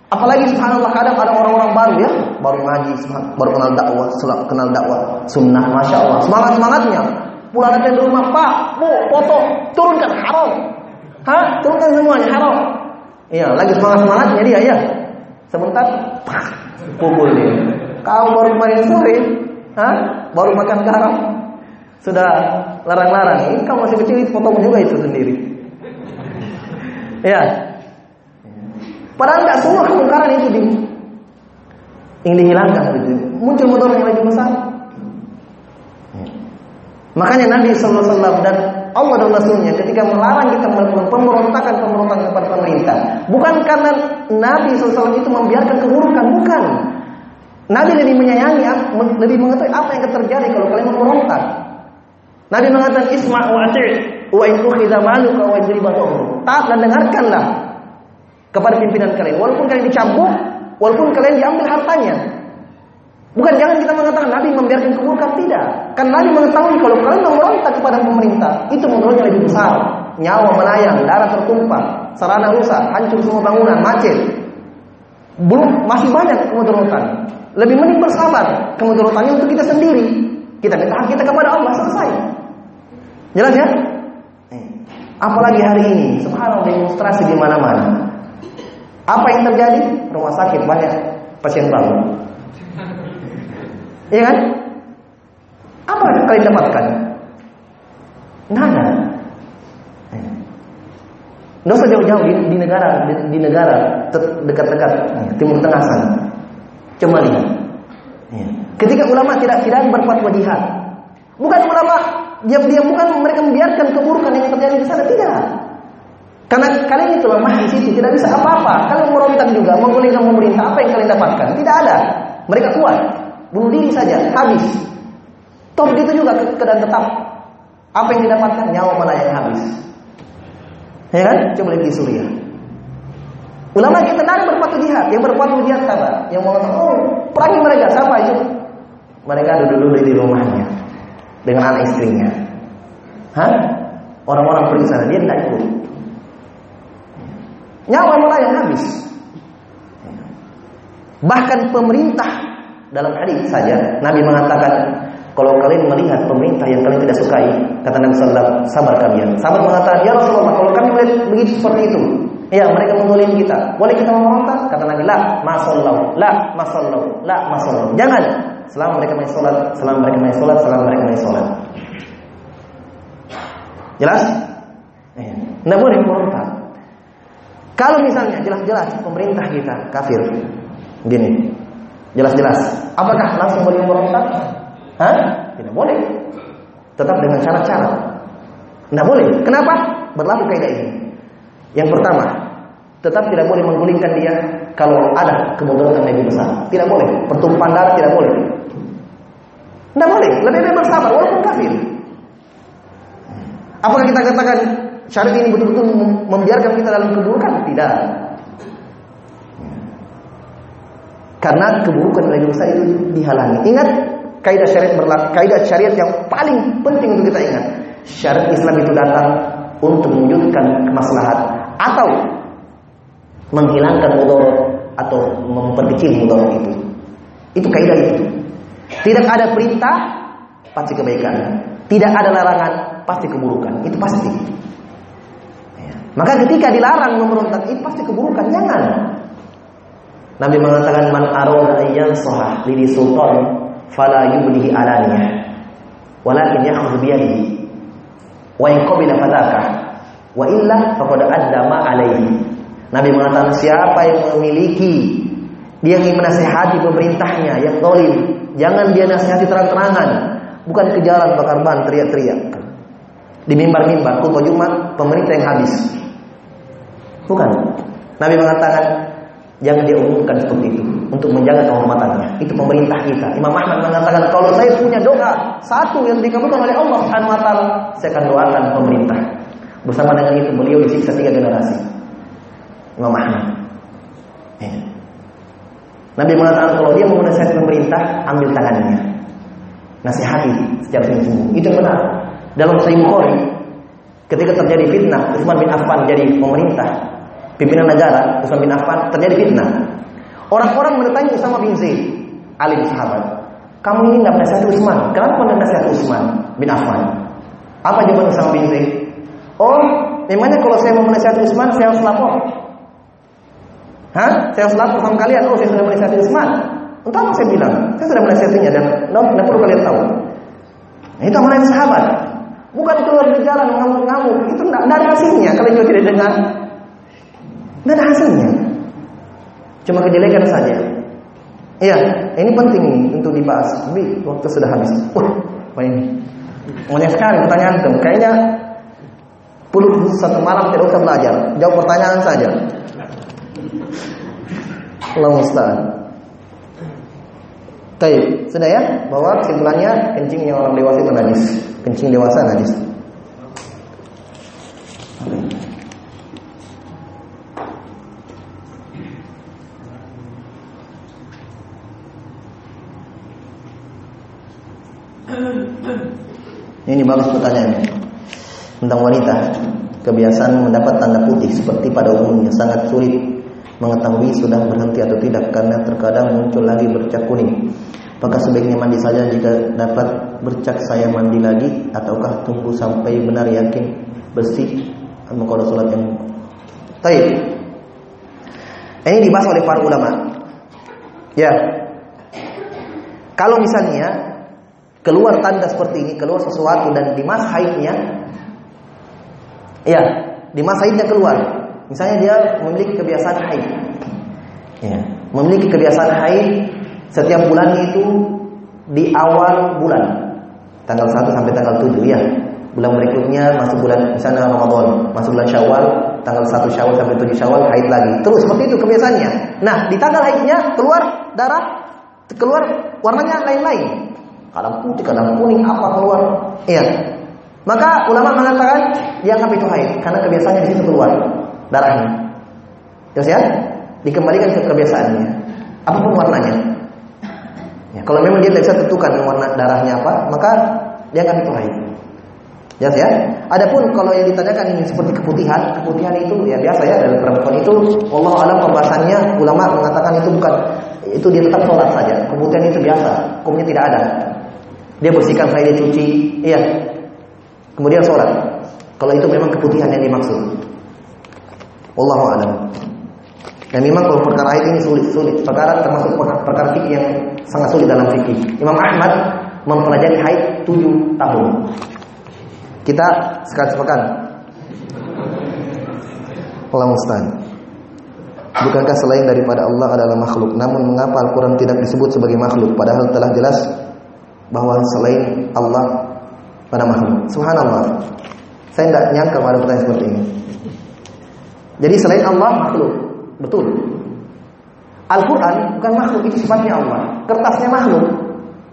Apalagi subhanallah kadang ada orang-orang baru ya, baru ngaji, baru kenal dakwah, kenal dakwah, sunnah, masya Allah, semangat semangatnya. Pulang ke rumah, Pak, Bu, foto, turunkan haram. Hah? Turunkan semuanya haram. Iya, lagi semangat semangatnya dia ya. Sebentar, pak, pukul dia. Kau baru kemarin sore, hah? Baru makan garam. sudah larang-larang. Ini kamu masih kecil potong juga itu sendiri. Ya. Padahal nggak semua kemungkaran itu di, yang dihilangkan gitu. Muncul motor yang lebih besar. Makanya Nabi SAW dan Allah dan Rasulnya ketika melarang kita melakukan pemberontakan-pemberontakan kepada pemerintah, bukan karena Nabi SAW itu membiarkan keburukan, bukan. Nabi lebih menyayangi, lebih mengetahui apa yang terjadi kalau kalian memberontak. Nabi mengatakan isma wa wa in ukhidha maluka wa Taat dan dengarkanlah kepada pimpinan kalian. Walaupun kalian dicambuk, walaupun kalian diambil hartanya. Bukan jangan kita mengatakan Nabi membiarkan keburukan tidak. Kan Nabi mengetahui kalau kalian memberontak kepada pemerintah, itu mudaratnya lebih besar. Nyawa melayang, darah tertumpah, sarana rusak, hancur semua bangunan, macet. Belum masih banyak kemudaratan. Lebih mending bersabar kemudaratannya untuk kita sendiri. Kita minta kita kepada Allah selesai. Jelas ya? Eh, apalagi hari ini, subhanallah demonstrasi di mana-mana. Apa yang terjadi? Rumah sakit banyak pasien baru. Iya kan? Apa yang kalian dapatkan? Nada. Usah jauh-jauh di, di negara di, di negara dekat-dekat Timur Tengah sana. Coba lihat. Ya. Ketika ulama tidak tidak berfatwa jihad, bukan ulama diam-diam bukan mereka membiarkan keburukan yang terjadi di sana tidak. Karena kalian itu lemah di situ, tidak bisa apa-apa. Kalian merontak juga, menggulingkan pemerintah, apa yang kalian dapatkan? Tidak ada. Mereka kuat, bunuh diri saja, habis. Toh begitu juga ke keadaan tetap. Apa yang didapatkan? Nyawa mana yang habis. Ya kan? Coba lihat di Suriah. Ulama kita tidak berpatu jihad, yang berpatu jihad apa? Yang mengatakan, oh perangi mereka, siapa itu? Mereka duduk-duduk di rumahnya dengan anak istrinya. Hah? Orang-orang pergi sana, dia tidak ikut. Nyawa yang habis. Bahkan pemerintah dalam hadis saja Nabi mengatakan kalau kalian melihat pemerintah yang kalian tidak sukai, kata Nabi Sallallahu sabar kalian. Sahabat mengatakan, ya Rasulullah, kalau kami melihat begitu seperti itu, ya mereka mengulim kita, boleh kita merontak? Kata Nabi, la masallahu, la masallahu, la masallahu. Jangan, selama mereka main sholat, selama mereka main sholat, selama mereka main sholat. Jelas? Tidak eh, boleh merontak. Kalau misalnya jelas-jelas pemerintah kita kafir, gini, jelas-jelas, apakah langsung boleh merontak? Hah? Tidak boleh. Tetap dengan cara-cara. Tidak boleh. Kenapa? Berlaku kaidah ini. Yang pertama, tetap tidak boleh menggulingkan dia kalau ada kemudaratan yang lebih besar. Tidak boleh. Pertumpahan darah tidak boleh. Tidak boleh. Lebih baik bersabar walaupun kafir. Apakah kita katakan syariat ini betul-betul membiarkan kita dalam keburukan? Tidak. Karena keburukan lebih besar itu dihalangi. Ingat kaidah syariat berlaku, kaidah syariat yang paling penting untuk kita ingat. Syariat Islam itu datang untuk mewujudkan kemaslahat atau menghilangkan mudarat atau memperkecil mudarat itu. Itu kaidah itu. Tidak ada perintah pasti kebaikan. Tidak ada larangan pasti keburukan. Itu pasti. Maka ketika dilarang memberontak itu pasti keburukan. Jangan. Nabi mengatakan man arada ayyan sahah li sultan fala yublihi alaniyah walakin yakhudhu bi yadihi wa in qabila fadaka wa illa faqad adda ma alaihi Nabi mengatakan siapa yang memiliki dia ingin menasihati pemerintahnya yang dolim jangan dia nasihati terang-terangan bukan ke jalan bakar ban teriak-teriak di mimbar-mimbar khutbah Jumat pemerintah yang habis bukan Nabi mengatakan Jangan dia umumkan seperti itu untuk menjaga kehormatannya. Itu pemerintah kita. Imam Ahmad mengatakan kalau saya punya doa satu yang dikabulkan oleh Allah Subhanahu wa taala, saya akan doakan pemerintah. Bersama dengan itu beliau disiksa tiga generasi. Imam Ahmad. Ya. Nabi mengatakan kalau dia mau menasihati pemerintah, ambil tangannya. Nasihati secara sungguh-sungguh. Itu benar. Dalam Sahih Bukhari, ketika terjadi fitnah, Utsman bin Affan jadi pemerintah, pimpinan negara Utsman bin Affan terjadi fitnah. Orang-orang bertanya Usama bin Zaid, alim sahabat, kamu ini tidak menasihati Utsman, kenapa tidak menasihati Utsman bin Affan? Apa jawaban Usama bin Zaid? Oh, memangnya kalau saya mau menasihati Utsman, saya harus lapor. Hah? Saya harus lapor sama kalian, oh saya sudah menasihati Utsman. Entah apa saya bilang, saya sudah menasihatinya dan tidak perlu kalian tahu. Nah, itu amalan sahabat. Bukan keluar di jalan ngamuk-ngamuk. Itu tidak ada hasilnya kalau juga tidak dengar. Tidak ada hasilnya. Cuma kejelekan saja. Iya, ini penting nih untuk dibahas. Tapi waktu sudah habis. Wah, apa ini? Banyak sekali pertanyaan itu. Kayaknya puluh satu malam tidak usah belajar. Jawab pertanyaan saja. Allah Ustaz. Baik, sudah ya? Bahwa kesimpulannya kencing yang orang dewasa itu najis. Kencing dewasa najis. Ini bagus pertanyaannya tentang wanita. Kebiasaan mendapat tanda putih seperti pada umumnya sangat sulit mengetahui sudah berhenti atau tidak karena terkadang muncul lagi bercak kuning. Apakah sebaiknya mandi saja jika dapat bercak saya mandi lagi ataukah tunggu sampai benar yakin bersih mengkodo sholat yang Baik. Ini dibahas oleh para ulama. Ya. Kalau misalnya keluar tanda seperti ini, keluar sesuatu dan di masa haidnya, ya, di masa haidnya keluar. Misalnya dia memiliki kebiasaan haid, ya, memiliki kebiasaan haid setiap bulannya itu di awal bulan, tanggal 1 sampai tanggal 7 ya. Bulan berikutnya masuk bulan misalnya Ramadan, masuk bulan Syawal, tanggal 1 Syawal sampai 7 Syawal haid lagi. Terus seperti itu kebiasaannya. Nah, di tanggal haidnya keluar darah, keluar warnanya lain-lain kadang putih, kadang kuning, apa keluar. Iya. Maka ulama mengatakan dianggap itu haid karena kebiasaannya di situ keluar darahnya. Terus ya, dikembalikan ke kebiasaannya. Apa pun warnanya. Ya, kalau memang dia tidak bisa tentukan warna darahnya apa, maka dianggap itu haid. Jelas ya? Adapun kalau yang ditanyakan ini seperti keputihan, keputihan itu ya biasa ya dalam perempuan itu Allah alam pembahasannya ulama mengatakan itu bukan itu dia tetap sholat saja. Keputihan itu biasa, hukumnya tidak ada. Dia bersihkan saya dia cuci, iya. Kemudian sholat. Kalau itu memang keputihan yang dimaksud. Wallahu a'lam. Dan memang kalau perkara ini sulit, sulit. Perkara termasuk perkara fikih yang sangat sulit dalam fikih. Imam Ahmad mempelajari haid 7 tahun. Kita sekali sepekan. Allah mustahil. Bukankah selain daripada Allah adalah makhluk? Namun mengapa Al-Quran tidak disebut sebagai makhluk? Padahal telah jelas bahwa selain Allah pada makhluk. Subhanallah. Saya tidak nyangka pada pertanyaan seperti ini. Jadi selain Allah makhluk, betul. Al-Quran bukan makhluk, itu sifatnya Allah. Kertasnya makhluk,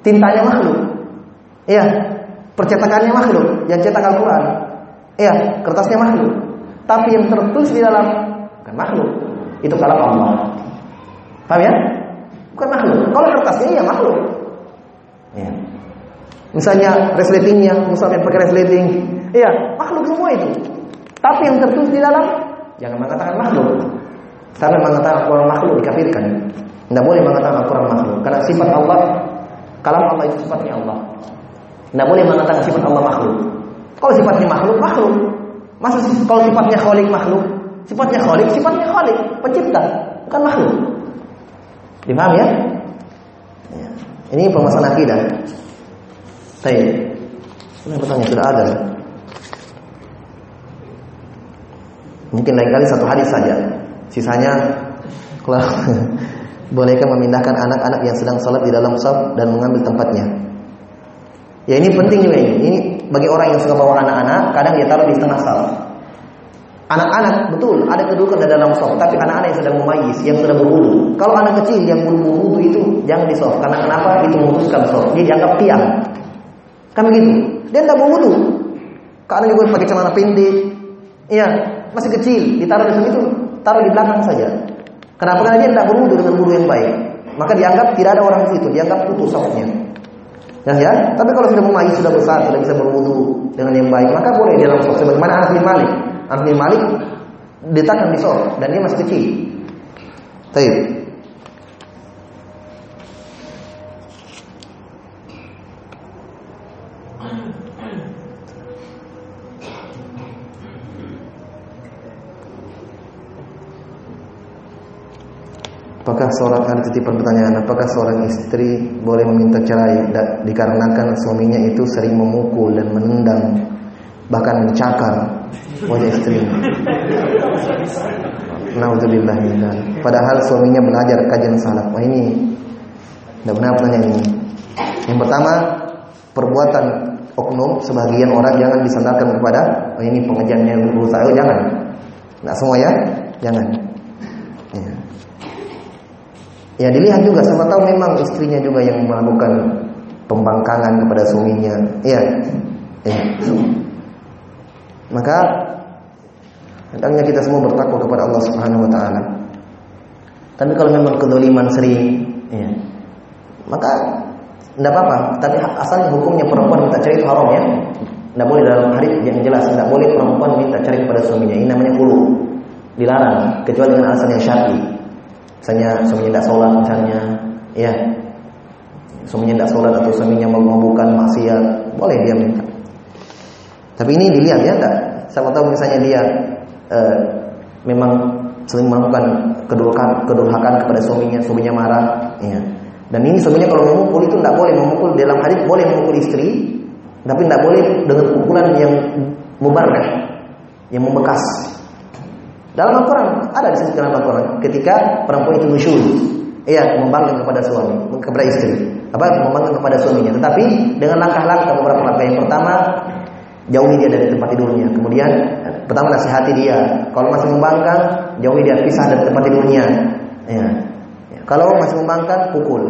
tintanya makhluk. Iya, percetakannya makhluk, yang cetak Al-Quran. Iya, kertasnya makhluk. Tapi yang tertulis di dalam bukan makhluk, itu kalam Allah. Paham ya? Bukan makhluk. Kalau kertasnya ya makhluk. Ya. Misalnya resletingnya, misalnya pakai resleting, iya makhluk semua itu. Tapi yang tertulis di dalam jangan mengatakan makhluk. Karena mengatakan Al-Quran makhluk dikafirkan. Tidak boleh mengatakan Al-Quran makhluk. Karena sifat Allah, kalam Allah itu sifatnya Allah. Tidak boleh mengatakan sifat Allah makhluk. Kalau sifatnya makhluk, makhluk. Masa kalau sifatnya kholik makhluk? Sifatnya kholik, sifatnya kholik, pencipta, bukan makhluk. Dipaham ya? Ini permasalahan akidah. Baik. Ini pertanyaan sudah ada. Mungkin lain kali satu hadis saja. Sisanya kalau bolehkah memindahkan anak-anak yang sedang salat di dalam saf dan mengambil tempatnya? Ya ini penting juga ini. Ini bagi orang yang suka bawa anak-anak, kadang dia taruh di tengah saf. Anak-anak betul ada kedudukan dalam saf, tapi anak-anak yang sedang memayis, yang sudah berwudu. Kalau anak kecil yang belum berwudu itu jangan di saf. Karena kenapa? Itu memutuskan saf. Dia dianggap tiang. Kan begitu. Dia tidak berwudu. Karena juga pakai celana pendek. Iya, masih kecil, ditaruh di situ, taruh di belakang saja. Kenapa? Karena dia tidak berwudu dengan wudu yang baik. Maka dianggap tidak ada orang di situ, dianggap putus safnya. Ya, ya. Tapi kalau sudah memayis sudah besar, sudah bisa berwudu dengan yang baik, maka boleh dia langsung sebagaimana Anas bin Malik. Anas bin Malik ditakkan di saf dan dia masih kecil. Baik. Apakah seorang ada titipan pertanyaan, apakah seorang istri boleh meminta cerai dikarenakan suaminya itu sering memukul dan menendang bahkan mencakar wajah istrinya? Nauzubillah Padahal suaminya belajar kajian salaf. Wah ini tidak benar pertanyaan ini. Yang pertama, perbuatan oknum sebagian orang jangan disandarkan kepada oh ini pengajiannya berusaha oh, jangan. Tidak semua ya, jangan. Ya dilihat juga sama tahu memang istrinya juga yang melakukan pembangkangan kepada suaminya. Iya. Ya. Maka hendaknya kita semua bertakwa kepada Allah Subhanahu wa taala. Tapi kalau memang kedoliman sering, ya, maka tidak apa-apa. Tapi asalnya hukumnya perempuan minta cerai itu haram ya. Tidak boleh dalam hadis yang jelas tidak boleh perempuan minta cerai kepada suaminya. Ini namanya kulu. Dilarang kecuali dengan alasan yang syar'i. Misalnya suaminya tidak sholat misalnya, ya. Suaminya tidak sholat atau suaminya melakukan maksiat, boleh dia minta. Tapi ini dilihat ya, enggak. Sama tahu misalnya dia uh, memang sering melakukan kedurhakan, kedurhakan kepada suaminya, suaminya marah, ya. Dan ini suaminya kalau memukul itu tidak boleh memukul dalam hadis boleh memukul istri, tapi tidak boleh dengan pukulan yang mubarrah, yang membekas. Dalam Al-Quran ada disebutkan dalam Al-Quran ketika perempuan itu nusyul, iya membangkang kepada suami, kepada istri, apa membangkang kepada suaminya. Tetapi dengan langkah-langkah beberapa langkah. Yang pertama jauhi dia dari tempat tidurnya. Kemudian pertama nasihati dia. Kalau masih membangkang, jauhi dia pisah dari tempat tidurnya. Ya. Kalau masih membangkang, pukul.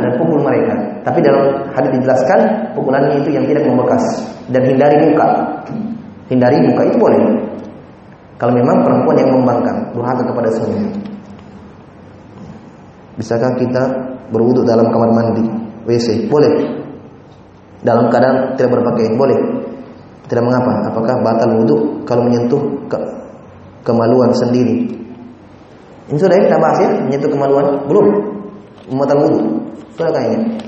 Dan pukul mereka. Tapi dalam hadis dijelaskan pukulannya itu yang tidak membekas dan hindari muka. Hindari muka itu boleh. Kalau memang perempuan yang membangkang, durhaka kepada suaminya. Bisakah kita berwudhu dalam kamar mandi, WC? Boleh. Dalam keadaan tidak berpakaian, boleh. Tidak mengapa. Apakah batal wudhu kalau menyentuh ke kemaluan sendiri? Ini sudah ya kita bahas ya, menyentuh kemaluan? Belum. Membatal wudhu. Sudah kayaknya.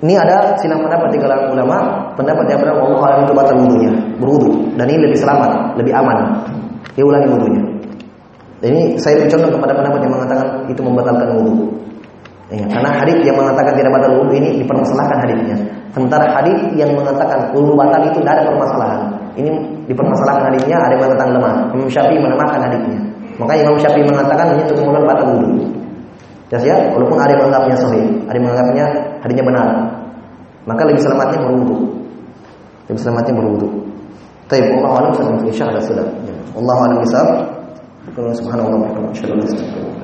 Ini ada silang pendapat di kalangan ulama, pendapat yang berapa Allah alam itu batal wudhunya, berwudhu, dan ini lebih selamat, lebih aman. Dia ulangi wudhunya. Ini saya condong kepada pendapat yang mengatakan itu membatalkan wudhu. Ya, karena hadis yang mengatakan tidak batal wudhu ini dipermasalahkan hadisnya. Sementara hadis yang mengatakan wudhu batal itu tidak ada permasalahan. Ini dipermasalahkan hadisnya, ada yang mengatakan lemah. Imam Syafi'i melemahkan hadisnya. Makanya Imam Syafi'i mengatakan ini itu kemudian batal wudhu. Jelas ya, walaupun ada yang menganggapnya sahih, ada yang menganggapnya hadinya benar. Maka lebih selamatnya berwudu. Lebih selamatnya berwudu. Tapi Allah alam insya Allah sudah. Allah alam bisa. Subhanallah wa bihamdihi.